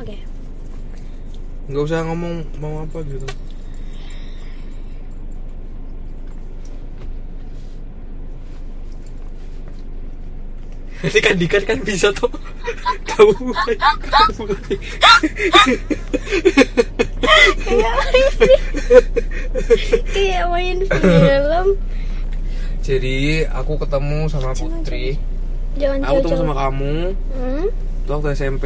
oke. Nggak usah ngomong mau apa gitu. Nanti kan dikat kan bisa tuh. Kamu mulai Kamu mulai kayak main kayak main film. Jadi aku ketemu sama Putri. jangan. Aku ketemu sama kamu. Hmm? Itu waktu SMP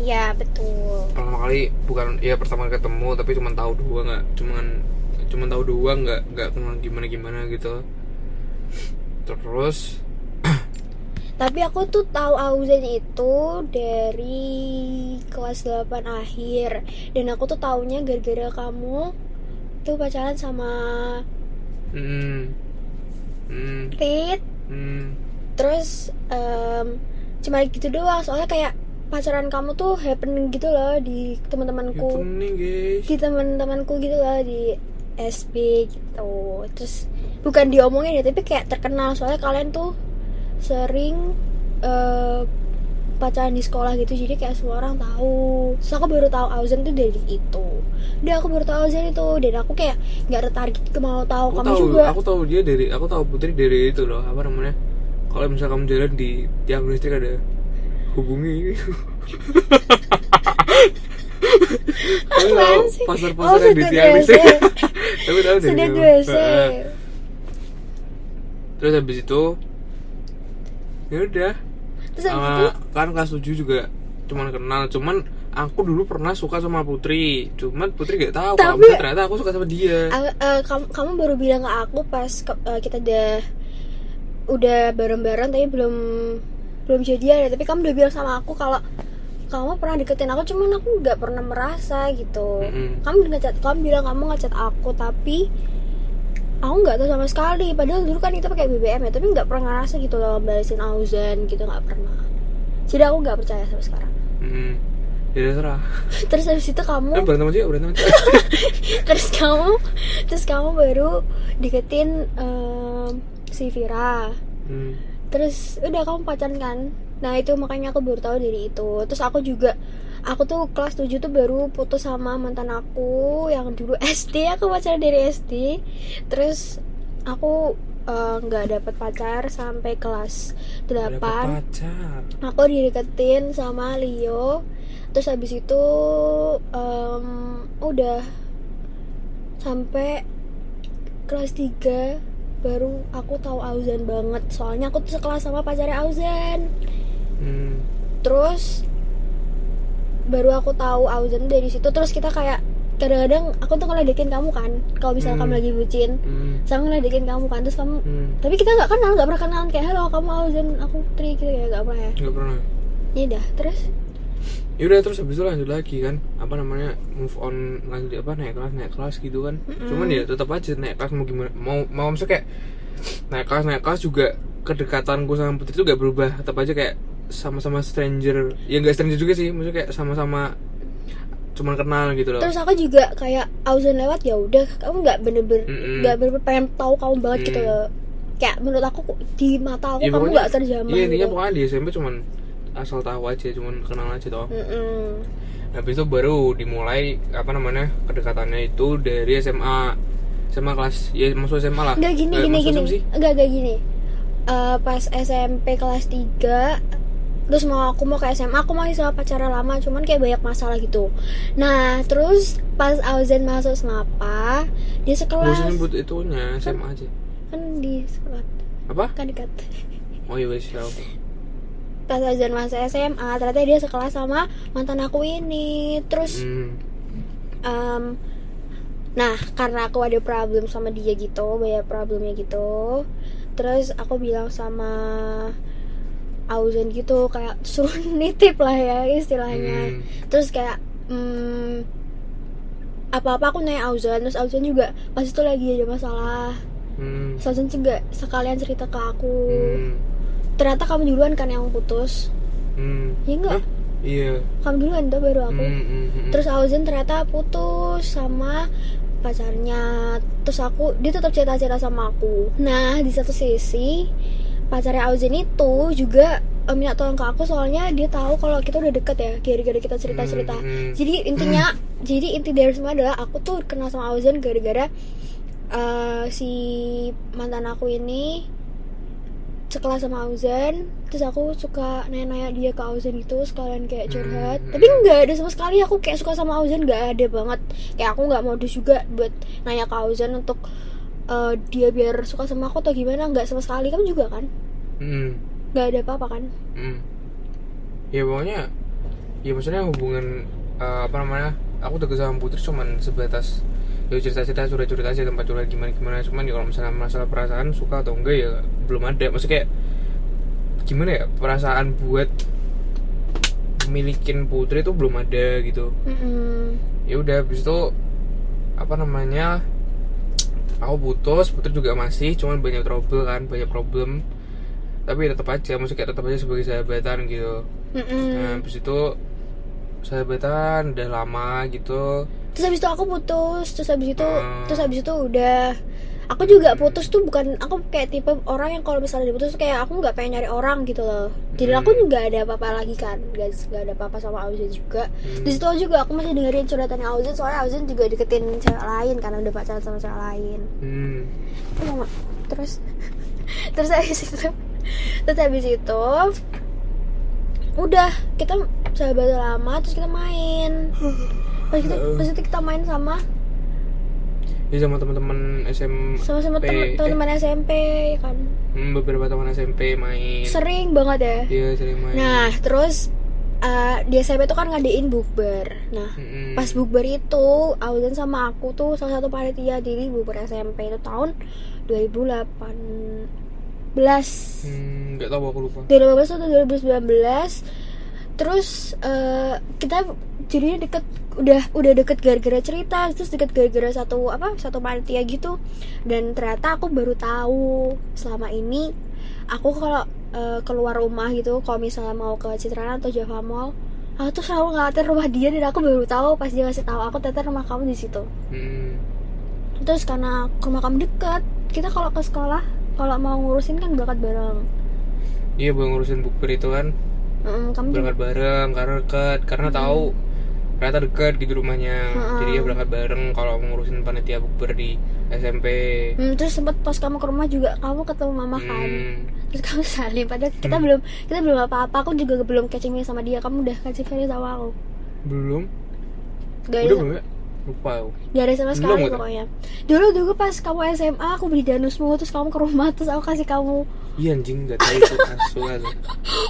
iya betul. Pertama kali Bukan ya pertama kali ketemu Tapi cuma tahu dua nggak Cuman Cuman tahu dua nggak nggak kenal gimana gimana gitu. Terus Tapi aku tuh tahu Auzen itu dari kelas 8 akhir. Dan aku tuh taunya gara-gara kamu tuh pacaran sama Hmm. Hmm. Rit. Hmm. Terus em, cuma gitu doang. Soalnya kayak pacaran kamu tuh happening gitu loh di teman-temanku. Di teman-temanku gitu loh di SB gitu. Terus bukan diomongin ya tapi kayak terkenal. Soalnya kalian tuh sering eh, pacaran di sekolah gitu. Jadi kayak semua orang tahu. Terus aku baru tahu Auzen tuh dari itu. Dan aku baru tahu Auzen itu. Dan aku kayak nggak tertarik ke mau tahu Aku kamu tahu juga. Aku tahu dia dari Aku tahu Putri dari itu loh. Apa namanya Kalau misalnya kamu jalan di tiang listrik ada Hubungi. Tapi tahu pasar-pasar Oh, yang di tiang listrik Tapi tahu dari. WC. Heeh. Terus habis itu ya udah. Terus habis itu? sama kan kelas 7 juga cuman kenal. Cuman aku dulu pernah suka sama Putri. Cuman Putri gak tahu kalau Tapi- misalnya ternyata aku suka sama dia. Uh, uh, kamu, kamu baru bilang ke aku pas ke- uh, kita udah udah bareng-bareng tapi belum belum jadian ya tapi kamu udah bilang sama aku kalau kamu pernah deketin aku cuman aku nggak pernah merasa gitu Mm-mm. kamu ngechat kamu bilang kamu ngechat aku tapi aku nggak tahu sama sekali padahal dulu kan kita pakai BBM ya tapi nggak pernah ngerasa gitu loh balesin Auzen gitu nggak pernah jadi aku nggak percaya sampai sekarang Hmm. Ya serah. terus habis itu kamu Eh berantem aja, berantem aja. terus kamu terus kamu baru deketin em, si Vira. Hmm. terus udah kamu pacaran kan? Nah itu makanya aku baru tahu dari itu. Terus aku juga aku tuh kelas 7 tuh baru putus sama mantan aku yang dulu SD aku pacaran dari SD terus aku eh, nggak dapet pacar sampai kelas Dapat 8 pacar. aku dideketin sama Leo. Terus habis itu em, udah sampai kelas 3 baru aku tahu Auzan banget soalnya aku tuh sekelas sama pacarnya Auzan Hmm. terus baru aku tahu Auzan dari situ terus kita kayak kadang-kadang aku tuh ngeledekin kamu kan kalau misalnya Hmm. kamu lagi bucin Hmm. sama ngeledekin kamu kan terus kamu Hmm. tapi kita nggak kenal nggak pernah kenalan kayak halo kamu Auzan aku Tri gitu ya nggak pernah ya Gak pernah. ya udah terus Yaudah terus habis itu lanjut lagi kan. Apa namanya move on lanjut apa naik kelas naik kelas gitu kan. Cuman ya tetap aja naik kelas mau gimana mau mau maksudnya kayak naik kelas naik kelas juga kedekatanku sama Putri itu gak berubah. Tetap aja kayak sama-sama stranger. Ya nggak stranger juga sih maksudnya kayak sama-sama cuman kenal gitu loh. Terus aku juga kayak Auzan lewat ya udah kamu nggak bener-bener nggak bener-bener pengen tahu kamu banget gitu Mm. loh. Kayak menurut aku di mata aku Ya, kamu nggak terjamah iya intinya gitu. pokoknya di SMP cuman asal tahu aja cuman kenal aja toh Mm-mm. habis itu baru dimulai apa namanya kedekatannya itu dari SMA SMA kelas ya maksud SMA lah. Nggak gini Eh, gini gini. SMA nggak nggak gini. Eh, pas SMP kelas 3 terus mau aku mau ke SMA aku masih sama pacaran lama cuman kayak banyak masalah gitu. Nah terus pas Auzan masuk Snapa dia usah sekelas nyebut itunya SMA aja. Kan di sekolah. Apa? Kan dekat. Oh iya wes. Pas Auzan masuk SMA ternyata dia sekelas sama mantan aku ini terus Hmm. Em, nah karena aku ada problem sama dia gitu banyak problemnya gitu terus aku bilang sama Auzan gitu kayak suruh nitip lah ya istilahnya Hmm. terus kayak hmm, apa-apa aku nanya Auzan terus Auzan juga pas itu lagi ada masalah Hmm. Auzan juga sekalian cerita ke aku Hmm. Ternyata kamu duluan kan yang putus Hmm. Iya nggak? Hah? Iya. kamu duluan tuh baru aku Hmm, hmm, hmm. terus Auzan ternyata putus sama pacarnya terus aku dia tetap cerita-cerita sama aku nah di satu sisi pacarnya Auzan itu juga eh, minta tolong ke aku soalnya dia tahu kalau kita udah deket ya gara-gara kita cerita-cerita Hmm, hmm. jadi intinya jadi inti dari semua adalah aku tuh kenal sama Auzan gara-gara eh, si mantan aku ini sekelas sama Auzan terus aku suka nanya-nanya dia ke Auzan itu sekalian kayak curhat. Hmm, tapi nggak ada sama sekali aku kayak suka sama Auzan nggak ada banget. Kayak aku nggak modus juga buat nanya ke Auzan untuk eh, dia biar suka sama aku atau gimana nggak sama sekali kamu juga kan? Hmm. nggak ada apa-apa kan? Hmm. Ya pokoknya ya maksudnya hubungan eh, apa namanya aku deket sama Putri cuman sebatas ya cerita-cerita curhat-curhat aja tempat curhat gimana gimana. Cuman ya kalau misalnya masalah perasaan suka atau enggak ya belum ada. Maksudnya kayak gimana ya perasaan buat milikin Putri itu belum ada gitu. Mm-mm. ya udah habis itu apa namanya aku putus Putri juga masih cuman banyak trouble kan banyak problem. Tapi tetap aja maksudnya kayak tetap aja sebagai sahabatan gitu. Mm-mm. nah habis itu sahabatan udah lama gitu terus habis itu aku putus terus habis itu Hmm. terus habis itu udah aku juga putus tuh bukan aku kayak tipe orang yang kalau misalnya diputus tuh kayak aku nggak pengen nyari orang gitu loh jadi aku Hmm. nggak ada apa-apa lagi kan nggak nggak ada apa-apa sama Auzan juga Hmm. di situ juga aku masih dengerin curhatannya Auzan soalnya Auzan juga deketin cewek lain karena udah pacaran sama cewek lain hmm. Terus terus habis itu terus habis itu udah kita sahabat lama terus kita main pas itu pas itu kita main sama ya sama teman-teman SM sama sama P- teman teman SMP ya kan? Hmm, beberapa teman SMP main. Sering banget ya? Iya sering main. Nah terus eh, di SMP tuh kan ngadain bukber. Nah Mm-mm. pas bukber itu Auzan sama aku tuh salah satu panitia diri bukber SMP itu tahun 2018 Hmm, nggak tahu aku lupa. 2018 atau 2019 terus eh, kita jadinya deket udah udah deket gara-gara cerita terus deket gara-gara satu apa satu panitia gitu. Dan ternyata aku baru tahu selama ini aku kalau eh, keluar rumah gitu kalau misalnya mau ke Citraland atau Java Mall aku tuh selalu ngeliatin rumah dia dan aku baru tahu pas dia ngasih tahu aku ternyata rumah kamu di situ. Hmm. terus karena rumah kamu deket kita kalau ke sekolah kalau mau ngurusin kan berangkat bareng. Iya buat ngurusin bukber itu kan Mm, kamu juga berangkat bareng karena dekat karena tahu ternyata dekat gitu rumahnya. Mm-mm. jadi ya berangkat bareng kalau ngurusin panitia bukber di SMP Hmm, terus sempat pas kamu ke rumah juga kamu ketemu mama kan? Hmm. terus kamu salim. Padahal kita belum kita belum apa-apa. Aku juga belum catching sama dia. Kamu udah catching sama aku? Belum. Gak udah belum ya? Lupa aku. Gak ada sama sekali pokoknya. Dulu dulu pas kamu SMA aku beli danusmu terus kamu ke rumah terus aku kasih kamu iya anjing nggak tahu itu asu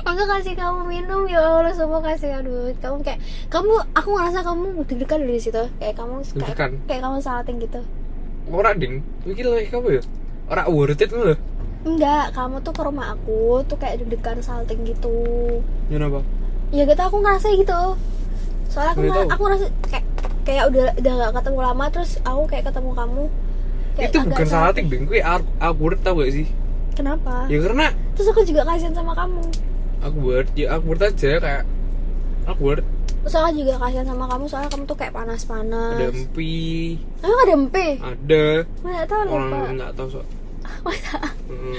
aku kasih kamu minum ya Allah semua kasih. Aduh kamu kayak kamu aku ngerasa kamu deg-degan dari situ. Kayak kamu kayak, kayak kamu salating gitu. Ora ding mikir lah kamu ya? Ora worth it loh enggak kamu tuh ke rumah aku tuh kayak deg-degan salting gitu. Ya apa ya gitu aku ngerasa gitu. Soalnya aku tahu? aku ngerasa kayak kayak udah udah gak ketemu lama terus aku kayak ketemu kamu. Kayak itu bukan salting. bing gue awkward tau gak sih kenapa? Ya karena terus aku juga kasihan sama kamu. awkward ya awkward aja kayak awkward. Aku juga kasihan sama kamu soalnya kamu tuh kayak panas-panas. Ada empi. Emang ada empe ada. Mana tahu lupa. orang nggak tahu so Mm,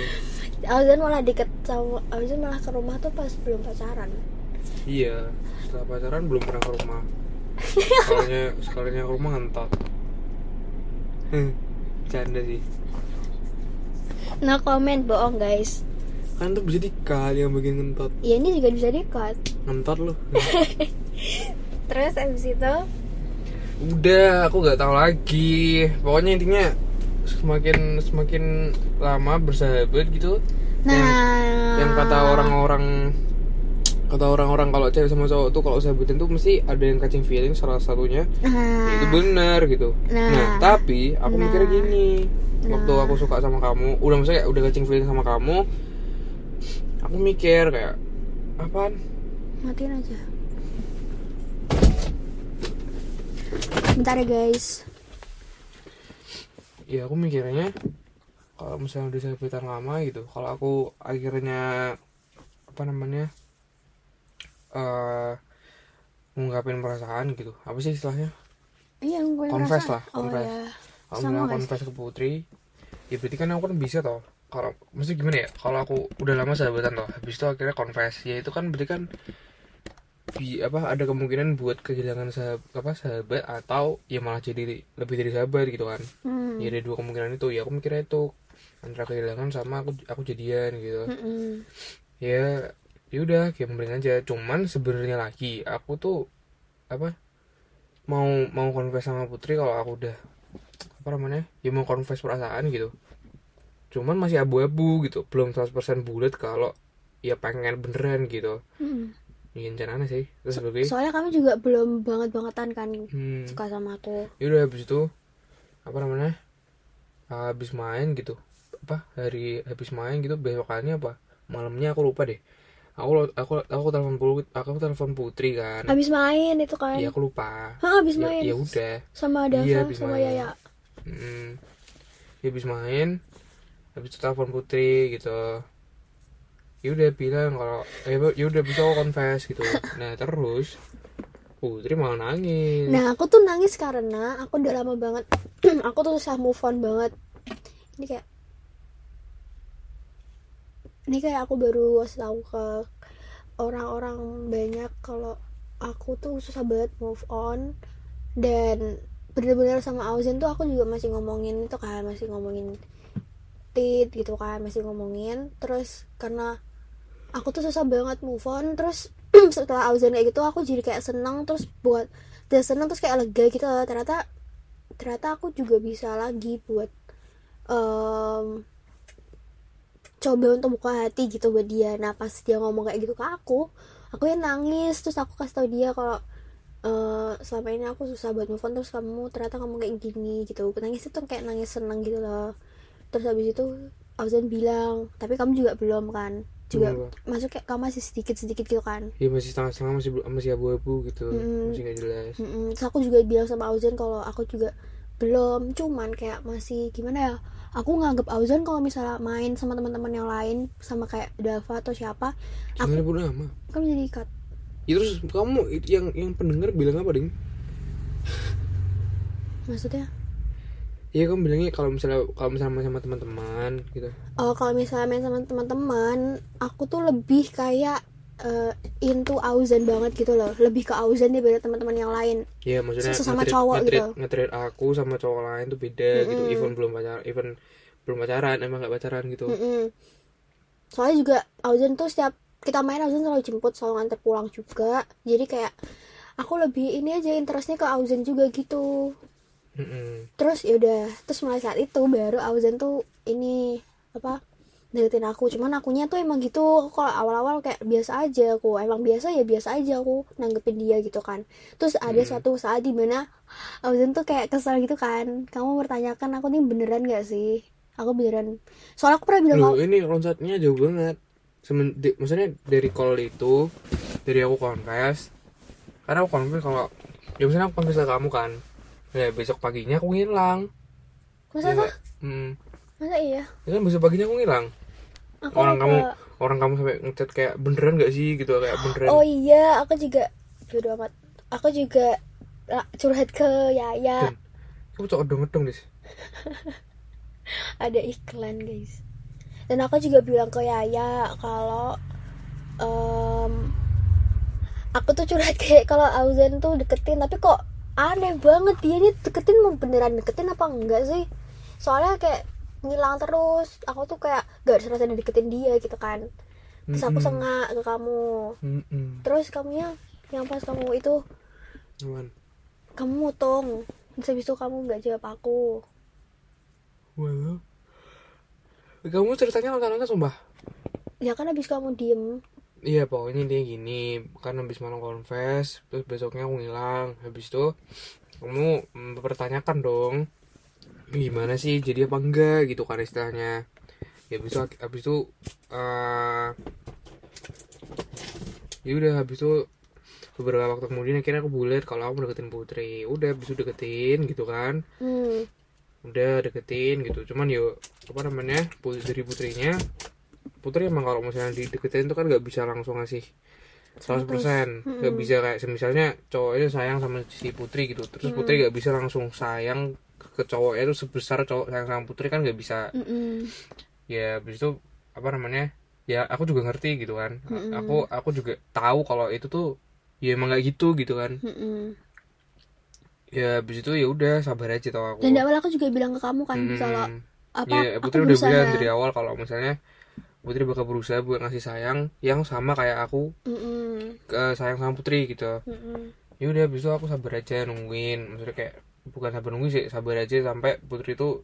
Auzan malah deket sama Auzan malah ke rumah tuh pas belum pacaran. Iya setelah pacaran belum pernah ke rumah. Sekalinya sekalinya ke rumah ngentot. Canda sih no comment bohong guys. Kan tuh bisa dikat yang bagian ngentot. Ya ini juga bisa dikat ngentot loh terus abis itu? Udah aku nggak tahu lagi. Pokoknya intinya semakin semakin lama bersahabat gitu nah. yang, yang kata orang-orang kata orang-orang kalau cewek sama cowok tuh kalau sahabatan tuh mesti ada yang catching feeling salah satunya. Nah itu benar gitu. Nah. nah, tapi aku Nah. mikirnya gini. Waktu Nah. aku suka sama kamu udah maksudnya kayak udah catching feeling sama kamu aku mikir kayak apaan? Matiin aja. Bentar ya guys. Ya aku mikirnya kalau misalnya udah sahabatan lama gitu kalau aku akhirnya apa namanya eh ngungkapin perasaan gitu. Apa sih istilahnya? Iya gue Confess lah, oh confess. ya kalau Sama misalnya nggak confess ke putri ya berarti kan aku kan bisa toh. Kalau mesti gimana ya? Kalau aku udah lama sahabatan loh habis itu akhirnya confess. Ya itu kan berarti kan bi apa ada kemungkinan buat kehilangan sahabat apa sahabat atau ya malah jadi lebih dari sahabat gitu kan. Hmm. ya ada dua kemungkinan itu. Ya aku mikirnya itu antara kehilangan sama aku aku jadian gitu. Mm-mm. ya ya udah kayak memberi aja. Cuman sebenarnya lagi aku tuh apa mau mau confess sama Putri kalau aku udah apa namanya ya mau confess perasaan gitu. Cuman masih abu-abu gitu belum 100% bulat kalau ya pengen beneran gitu. Mm. ya rencana sih terus sebagai soalnya kamu juga belum banget bangetan kan hmm, suka sama aku. Ya udah habis itu apa namanya habis main gitu. Apa hari habis main gitu besokannya apa? Malamnya aku lupa deh aku aku aku telepon putri aku telepon putri kan. Habis main itu kan? Iya aku lupa. Hah, habis ya, main? ya udah. Sama Dava Iya, habis sama main. Yaya? Hmm. ya habis main habis itu telepon putri gitu. Ya udah bilang kalau eh, ya udah bisa aku confess gitu. Nah terus putri malah nangis. Nah aku tuh nangis karena aku udah lama banget aku tuh susah move on banget. Ini kayak ini kayak aku baru kasih tahu ke orang-orang banyak kalau aku tuh susah banget move on dan bener-bener sama Auzen tuh aku juga masih ngomongin itu kan masih ngomongin tit gitu kan masih ngomongin terus karena aku tuh susah banget move on terus setelah Auzen kayak gitu aku jadi kayak seneng terus buat udah seneng terus kayak lega gitu loh. ternyata ternyata aku juga bisa lagi buat em, coba untuk buka hati gitu buat dia. Nah pas dia ngomong kayak gitu ke aku aku yang nangis. Terus aku kasih tau dia kalau eh, selama ini aku susah buat move on terus kamu ternyata kamu kayak gini gitu. Nangis itu kayak nangis seneng gitu loh. Terus habis itu Auzan bilang tapi kamu juga belum kan? Juga masuk kayak kamu masih sedikit sedikit gitu kan? Ya masih setengah-setengah masih belum- masih abu-abu gitu. Mm-mm. masih gak jelas. Mm-mm. Terus aku juga bilang sama Auzan kalau aku juga belum cuman kayak masih gimana ya aku nganggep Auzan kalau misalnya main sama teman-teman yang lain sama kayak Dava atau siapa bodo amat kan jadi cut ya terus kamu yang yang pendengar bilang apa ding? Maksudnya? Iya kamu bilangnya kalau misalnya kalau misalnya main sama teman-teman gitu. Oh kalau misalnya main sama teman-teman aku tuh lebih kayak eh, into Auzan banget gitu loh lebih ke Auzan daripada teman-teman yang lain Iya maksudnya Sesama cowok gitu. nge-treat aku sama cowok lain tuh beda gitu Mm-mm. even belum pacaran even belum pacaran emang gak pacaran gitu Mm-mm. soalnya juga Auzan tuh setiap kita main Auzan selalu jemput selalu nganter pulang juga jadi kayak aku lebih ini aja interestnya ke Auzan juga gitu Mm-mm. terus ya udah terus mulai saat itu baru Auzan tuh ini apa deketin aku. Cuman akunya tuh emang gitu Aku kalau awal-awal kayak biasa aja aku. Emang biasa ya biasa aja aku nanggepin dia gitu kan. Terus ada Hmm. suatu saat di mana Auzan tuh kayak kesel gitu kan. Kamu bertanyakan aku nih beneran gak sih? Aku beneran. Soalnya aku pernah bilang Loh ini loncatnya jauh banget. Semen, di- maksudnya dari call itu dari aku confess karena aku confess kalau ya misalnya aku confess ke kamu kan. Ya besok paginya aku ngilang. Masa Ya tuh nggak? hmm. Masa iya? Ya kan besok paginya aku ngilang. Aku orang lupa. kamu orang kamu sampai ngechat kayak beneran gak sih? gitu kayak beneran. Oh iya aku juga bodo amat. Aku juga lah, curhat ke Yaya. Dan- kamu cok dong dong dis. Ada iklan guys. Dan aku juga bilang ke Yaya kalau em, aku tuh curhat kayak kalau Auzan tuh deketin tapi kok aneh banget dia ini deketin mau beneran deketin apa enggak sih? Soalnya kayak ngilang terus. Aku tuh kayak gak serasa deketin dia gitu kan. Terus aku sengak ke kamu. Mm-mm. terus kamunya yang pas kamu itu kamu motong. Terus habis itu kamu nggak jawab aku. Walau. Kamu ceritanya nonton-nonton sumpah. ya kan habis kamu diem. Iya pokoknya intinya gini. Kan habis malam confess Terus besoknya aku ngilang. Habis itu Kamu mempertanyakan dong Gimana sih jadi apa enggak gitu kan istilahnya. Ya habis itu Habis itu eh Ya udah habis itu Beberapa waktu kemudian akhirnya aku bulat Kalau aku deketin Putri. Udah habis itu deketin gitu kan. Hmm. udah deketin gitu. Cuman yuk apa namanya pu- dari putrinya putri emang kalau misalnya dideketin itu kan nggak bisa langsung ngasih 100% nggak bisa kayak misalnya cowoknya sayang sama si putri gitu. Terus putri nggak bisa langsung sayang ke cowoknya itu sebesar cowok sayang sama putri kan nggak bisa Mm-mm. ya habis itu apa namanya ya aku juga ngerti gitu kan Mm-mm. aku aku juga tahu kalau itu tuh ya emang gak gitu gitu kan Mm-mm. ya habis itu ya udah sabar aja tau aku dan di awal aku juga bilang ke kamu kan Mm-mm. kalau apa ya aku Putri udah berusaha bilang dari awal kalau misalnya Putri bakal berusaha buat ngasih sayang yang sama kayak aku Mm-mm. ke sayang sama Putri gitu Mm-mm. ya udah habis itu aku sabar aja nungguin maksudnya kayak bukan sabar nungguin sih sabar aja sampai Putri itu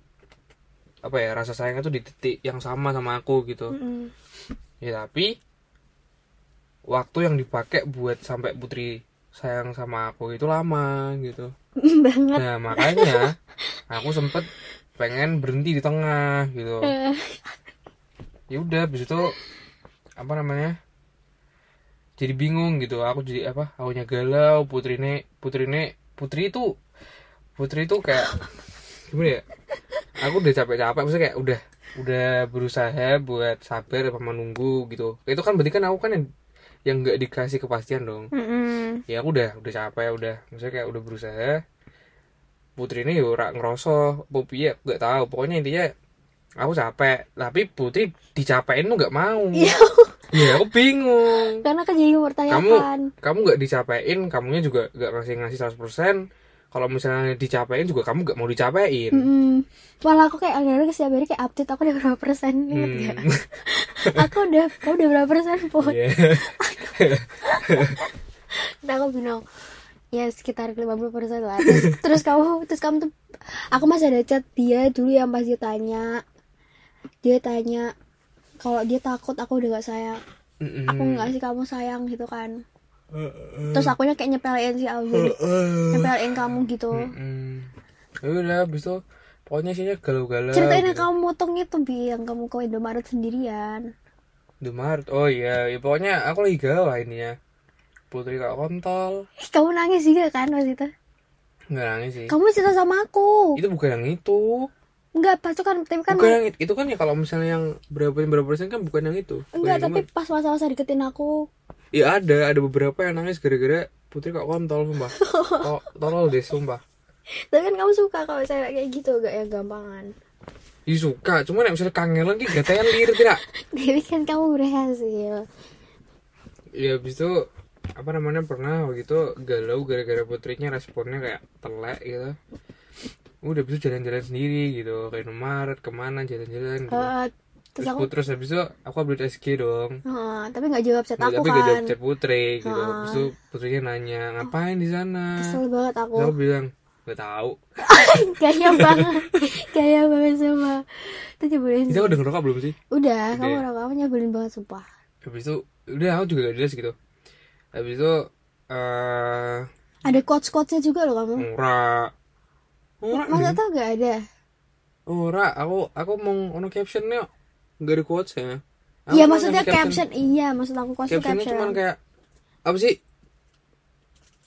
apa ya rasa sayangnya tuh di titik yang sama sama aku gitu. Mm-mm. ya tapi waktu yang dipakai buat sampai Putri sayang sama aku itu lama gitu. Banget. Nah makanya aku sempet pengen berhenti di tengah gitu. Eh, ya udah habis itu apa namanya jadi bingung gitu. Aku jadi apa akunya galau putri ne putri ne putri itu putri itu kayak gimana ya? Aku udah capek-capek maksudnya kayak udah udah berusaha buat sabar sama nunggu gitu. Itu kan berarti kan aku kan yang yang nggak dikasih kepastian dong. Mm-mm. ya aku udah udah capek udah maksudnya kayak udah berusaha. Putri ini rak ngeroso popi ya nggak tahu. Pokoknya intinya aku capek. Tapi putri dicapain tuh nggak mau. Iya. ya aku bingung. Karena kan jadi mempertanyakan. Kamu nggak dicapain kamunya juga nggak ngasih ngasih 100% kalau misalnya dicapain juga kamu nggak mau dicapain Mm-mm. malah aku kayak akhirnya setiap hari kayak update aku udah berapa persen Hmm. nggak? aku udah kamu udah berapa persen pun Iya. nah aku bilang ya sekitar 50 persen lah terus, terus kamu terus kamu tuh aku masih ada chat dia dulu yang pas dia tanya dia tanya kalau dia takut aku udah gak sayang Mm-mm. aku nggak sih kamu sayang gitu kan terus akunya kayak nyepelin si Alvin nyepelin kamu gitu ya udah habis itu pokoknya sih galau-galau ceritain yang gitu. kamu motong itu bi yang kamu ke Indomaret sendirian Di Maret. Oh iya, ya, pokoknya aku lagi galau lah ininya. Putri kak kontol. Ih, kamu nangis juga kan pas itu Nggak nangis sih. kamu cerita sama aku Itu bukan yang itu. enggak pas itu kan tapi kan bukan yang itu. Itu kan ya kalau misalnya yang berapa berapa persen kan bukan yang itu. Enggak tapi pas masa-masa deketin aku Iya ada, ada beberapa yang nangis gara-gara Putri kak kontol sumpah. Kok tolol deh sumpah. tapi kan kamu suka kalau saya kayak gitu gak yang gampangan Ih suka, cuman yang misalnya kangen lagi gatean lirik tidak. tapi kan kamu berhasil Ya habis itu apa namanya pernah waktu itu galau gara-gara putrinya responnya kayak telek gitu. Udah bisa jalan-jalan sendiri gitu, kayak Maret ke mana jalan-jalan gitu. Eh, terus terus, aku terus habis itu aku update SG dong. Heeh, tapi nggak jawab chat Nggak, aku tapi gak jawab kan. chat putri gitu. Heeh. habis itu putrinya nanya ngapain di sana? kesel banget aku. Terus aku bilang gak tahu. Gaya banget. Gaya banget sama itu nyebelin kita udah ngerokok belum sih? Udah kamu Udah. orang kamu nyebelin banget sumpah. Habis itu udah aku juga gak jelas gitu. Habis itu eh ada quotes quotesnya juga loh kamu. Ora. Ora masa tau gak ada? Ora aku aku mau ono captionnya gak ada quotes ya iya maksudnya ngasih caption? iya maksud aku quotes itu captionnya caption. cuman kayak apa sih?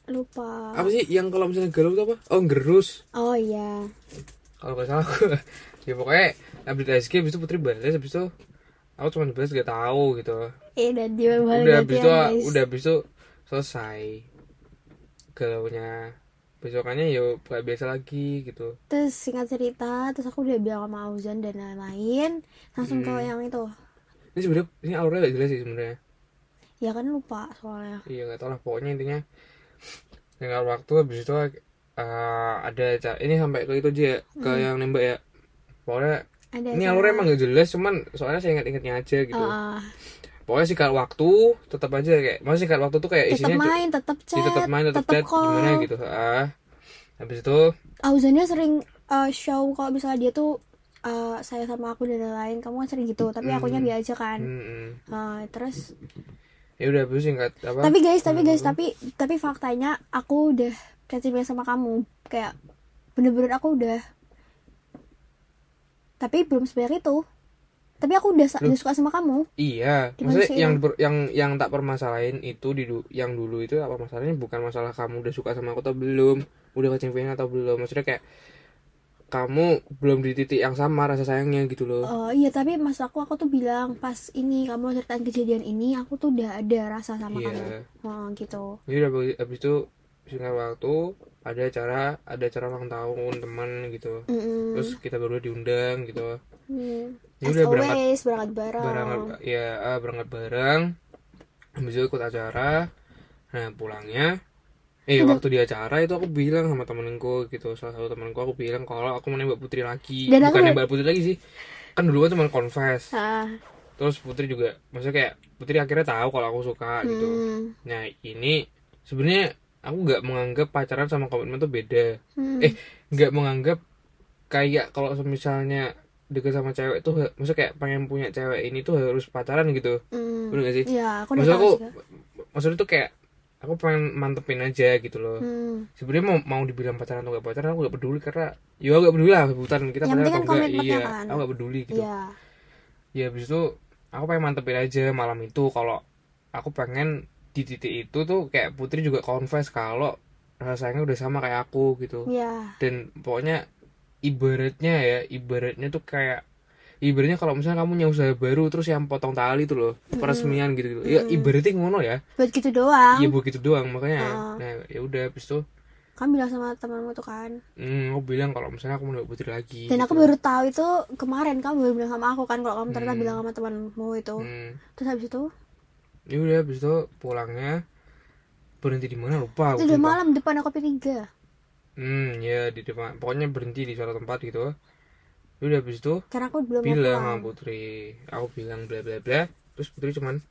Lupa. Apa sih yang kalau misalnya galau itu apa? Oh gerus oh iya. Kalau nggak salah aku. Ya pokoknya update SG habis itu putri balas habis itu aku cuma balas gak tahu gitu. Eh dan dia udah habis itu guys udah habis itu selesai galaunya besokannya ya kayak biasa lagi gitu. Terus singkat cerita terus aku udah bilang sama Auzan dan lain-lain langsung ke Hmm. yang itu. Ini sebenarnya ini alurnya gak jelas sih sebenarnya ya kan lupa soalnya. Iya nggak tahu lah pokoknya intinya tinggal waktu habis itu eh, ada ca- ini sampai ke itu aja ya, ke yang nembak ya. Pokoknya ada ini alurnya emang gak jelas cuman soalnya saya ingat-ingatnya aja gitu. Ah, pokoknya sih kalau waktu tetap aja kayak maksudnya sih kalau waktu tuh kayak tetap isinya main tetap ya, chat tetap main tetap chat call. gimana gitu ah habis itu Auzannya sering uh, show kalau misalnya dia tuh uh, saya sama aku dan lain-lain kamu kan sering gitu tapi Hmm. akunya biasa aja kan mm, mm. Uh, terus ya udah habis singkat apa tapi guys tapi guys Hmm. tapi tapi faktanya aku udah catching sama kamu kayak bener-bener aku udah tapi belum sebanyak itu tapi aku udah, udah suka sama kamu Iya, maksudnya yang ber- yang yang tak permasalahin itu di yang dulu itu apa masalahnya bukan masalah kamu udah suka sama aku atau belum, udah kecemplungan atau belum. Maksudnya kayak kamu belum di titik yang sama rasa sayangnya gitu loh. Oh iya tapi mas aku aku tuh bilang pas ini kamu ceritain kejadian ini aku tuh udah ada rasa sama Iya. kamu oh gitu Jadi habis itu singkat waktu ada acara ada acara ulang tahun teman gitu Mm-mm. terus kita berdua diundang gitu Hmm. Ya As udah berangkat always, berangkat bareng. berangkat ya berangkat bareng. Habis itu ikut acara. Nah pulangnya. Eh waktu di acara itu aku bilang sama temenku gitu. Salah satu temanku aku bilang kalau aku mau nembak putri lagi. Dan bukan nembak putri lagi sih. Kan dulu kan cuma confess. Ah, terus putri juga maksudnya kayak putri akhirnya tahu kalau aku suka gitu. Hmm. nah ini sebenarnya aku nggak menganggap pacaran sama komitmen tuh beda. Hmm. eh nggak menganggap kayak kalau misalnya deket sama cewek tuh maksudnya kayak pengen punya cewek ini tuh harus pacaran gitu Hmm. bener gak sih Ya, aku maksud aku juga. maksudnya tuh kayak aku pengen mantepin aja gitu loh Hmm. sebenarnya mau mau dibilang pacaran atau gak pacaran aku gak peduli karena ya gak peduli lah hutan kita Yang pacaran kan atau enggak komitmennya iya kan. aku gak peduli gitu Iya. ya habis itu aku pengen mantepin aja malam itu kalau aku pengen di titik itu tuh kayak putri juga confess kalau rasa sayangnya udah sama kayak aku gitu Iya. dan pokoknya ibaratnya ya ibaratnya tuh kayak ibaratnya kalau misalnya kamu punya usaha baru terus yang potong tali tuh loh peresmian gitu, gitu. ya ibaratnya ngono ya Buat gitu doang. iya begitu doang makanya Ah. nah ya udah habis itu Kan bilang sama temanmu tuh kan. hmm, aku bilang kalau misalnya aku mau putri lagi Dan gitu. aku baru tahu itu kemarin kamu baru bilang sama aku kan kalau kamu ternyata Hmm. bilang sama temanmu itu. hmm. Terus habis itu ya udah habis itu pulangnya berhenti di mana lupa aku itu udah malam depan kopi tiga. Hmm ya di depan. Pokoknya berhenti di suatu tempat gitu. Udah habis itu Karena aku belum bilang sama putri. Aku bilang bla bla bla. Terus putri cuman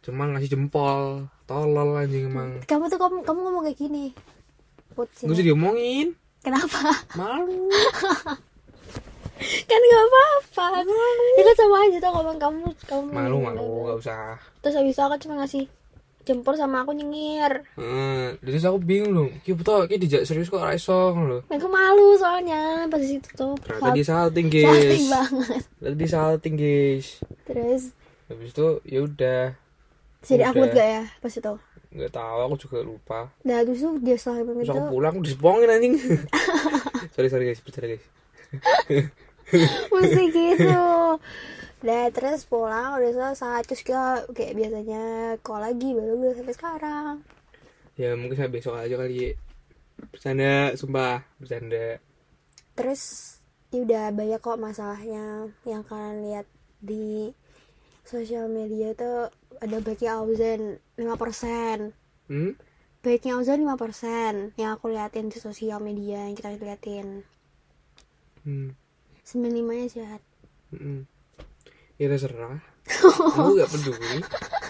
cuman ngasih jempol. Tolol anjing emang. Kamu tuh kamu, kamu ngomong kayak gini. Put usah diomongin. Kenapa? malu. Kan gak apa-apa. Kan sama aja tuh ngomong kamu kamu. Malu malu. Gak usah. Terus habis itu aku cuma ngasih jempol sama aku nyengir. Hmm, terus aku bingung loh, ki betul, ki dijak serius kok raiso loh. Aku malu soalnya pas di situ tuh. Ternyata dia salting Salting guys, banget. ternyata dia salting guys. Terus Habis itu ya udah, jadi awkward gak ya pas itu? nggak tahu aku juga lupa. Nah terus tuh dia setelah Terus itu aku pulang udah sepongin anjing. sorry sorry guys, bercanda guys. mesti gitu. Nah terus pulang udah selesai terus kita kayak biasanya call lagi baru gue sampai sekarang. Ya mungkin saya besok aja kali. Bercanda, sumpah, bercanda. Terus ya udah banyak kok masalahnya yang kalian lihat di sosial media tuh ada baiknya Auzen 5% Hmm? baiknya Auzen 5% yang aku liatin di sosial media yang kita liatin Hmm. 95 nya jahat Hmm. Ya terserah. aku gak peduli.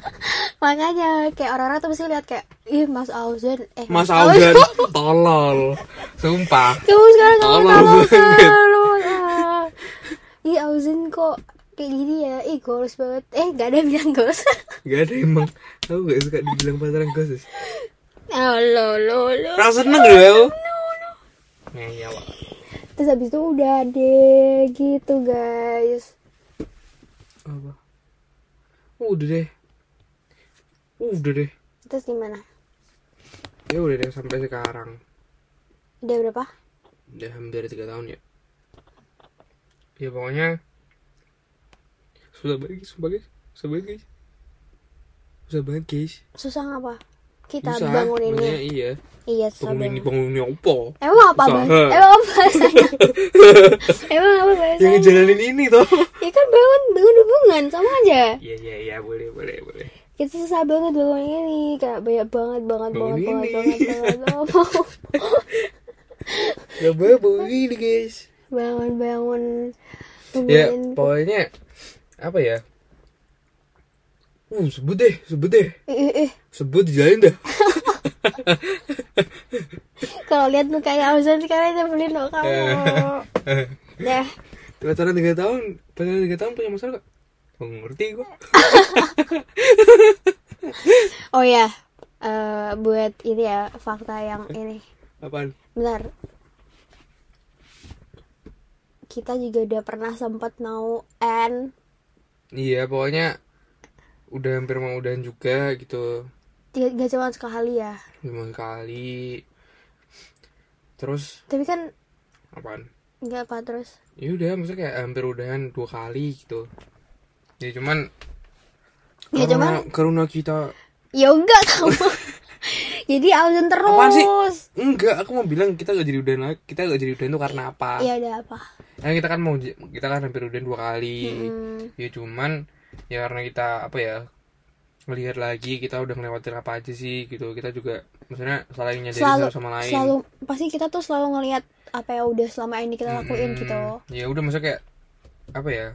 makanya kayak orang-orang tuh mesti lihat kayak ih Mas Auzen eh Mas Augan tolol. Sumpah. kamu sekarang kamu Tolol ah. ih Auzen kok kayak gini ya ih goals banget eh gak ada yang bilang goals Gak ada emang. Aku gak suka dibilang pacaran ghost. oh lo lo lo Rasa seneng loh. Ngeyel. terus habis itu udah deh gitu guys Apa? Udah deh. Udah deh. terus gimana Ya udah deh sampai sekarang. udah berapa Udah hampir tiga tahun ya. Ya pokoknya susah banget guys, sumpah guys. Susah banget guys. Susah banget guys. susah ngapa kita Susah, bangun ini iya. iya susah Bangun ini banget bangun ini apa? emang apa Usaha. bang emang apa bahasanya emang apa Yang bahasanya ngejalanin ini toh. ya kan bangun bangun hubungan sama aja Iya iya iya boleh boleh boleh. kita susah banget bangun ini kayak banyak banget banget Bangun banget banget ini. banget banget banget Gak apa ini guys. bangun bangun Ya hubungin pokoknya apa ya? Uh sebut deh sebut deh ih, ih, ih. sebut dijalin dah. kalau lihat mukanya Auzen sekarang nyebelin loh kamu dah Pacaran tiga tahun, pacaran tiga tahun punya masalah gak? Gak ngerti gua. oh ya eh, buat ini ya fakta yang ini Apaan? Bentar. Kita juga udah pernah sempat mau end Iya pokoknya udah hampir mau udahan juga gitu. tiga gak cuma sekali ya. Lima kali. Terus Tapi kan apaan? nggak apa terus. Ya udah maksudnya kayak hampir udahan dua kali gitu. Ya cuman Ya karena, cuman karena kita ya enggak kamu. Jadi absen terus. Apaan sih? enggak aku mau bilang kita gak jadi udahan kita gak jadi udahan itu karena apa Iya udah apa? Nah, kita kan mau kita kan hampir udahan dua kali Hmm. ya cuman ya karena kita apa ya melihat lagi kita udah ngelewatin apa aja sih gitu kita juga maksudnya saling nyadarin Selalu satu sama lain selalu pasti kita tuh selalu ngelihat apa yang udah selama ini kita lakuin Mm-mm. gitu. ya udah maksudnya kayak apa ya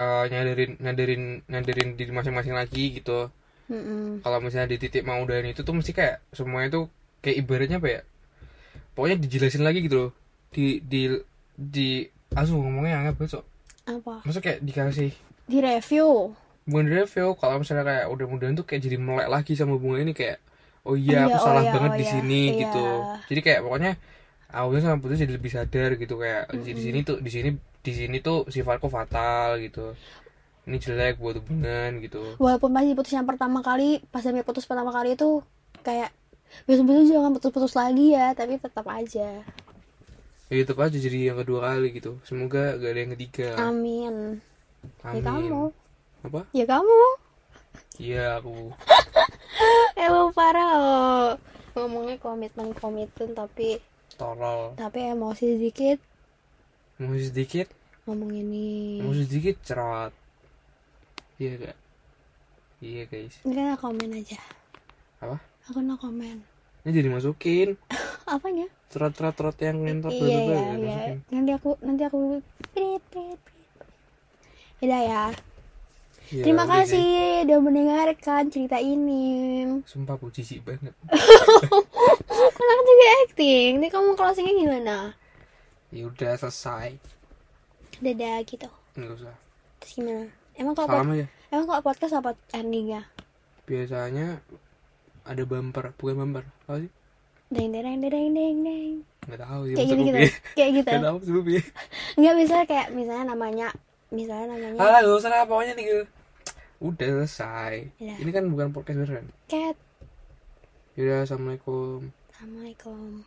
eh, nyadarin nyadarin nyadarin diri masing-masing lagi gitu Mm-mm. kalau misalnya di titik mau udahan itu tuh mesti kayak semuanya tuh kayak ibaratnya apa ya pokoknya dijelasin lagi gitu loh di di di asu ngomongnya aneh banget sok Apa? maksudnya kayak dikasih Di review. bukan di review kalau misalnya kayak udah mudahan tuh kayak jadi melek lagi sama hubungan ini kayak oh iya Iya, aku oh salah iya, banget oh di iya, sini iya. gitu jadi kayak pokoknya awalnya sama putus jadi lebih sadar gitu kayak di sini tuh di sini di sini tuh sifatku fatal gitu ini jelek buat hubungan gitu Walaupun masih putus yang pertama kali, pas Demi putus pertama kali itu kayak besok-besok jangan putus-putus lagi ya, tapi tetap aja. Ya tetap aja jadi yang kedua kali gitu semoga gak ada yang ketiga Amin. Ya amin kamu. apa Ya kamu. iya aku Emang parah loh. Ngomongnya komitmen-komitmen tapi tolol tapi emosi sedikit mau sedikit ngomong ini. mau sedikit cerot iya gak iya guys Enggak komen aja. apa Aku no komen. ini jadi masukin Apanya? trot-trot-trot yang ngentot iya iya ya, iya. masukin. Nanti aku nanti aku prit prit prit. Ya. Ya, Terima kasih udah mendengarkan cerita ini. sumpah aku jijik banget Kan aku juga acting. Ini kamu closingnya gimana? ya udah selesai Dadah gitu. nggak usah Terus gimana? Emang kalau pod- salam aja emang kalau podcast apa endingnya? biasanya ada bumper bukan bumper apa sih Deng deng deng deng deng deng. nggak tahu sih Kayak gitu gitu. Kayak gitu. nggak tahu sebelumnya Enggak misalnya kayak misalnya namanya misalnya namanya alah gak usah lah pokoknya nih gitu. udah selesai Iya. ini kan bukan podcast beneran cat. yaudah assalamualaikum Assalamualaikum.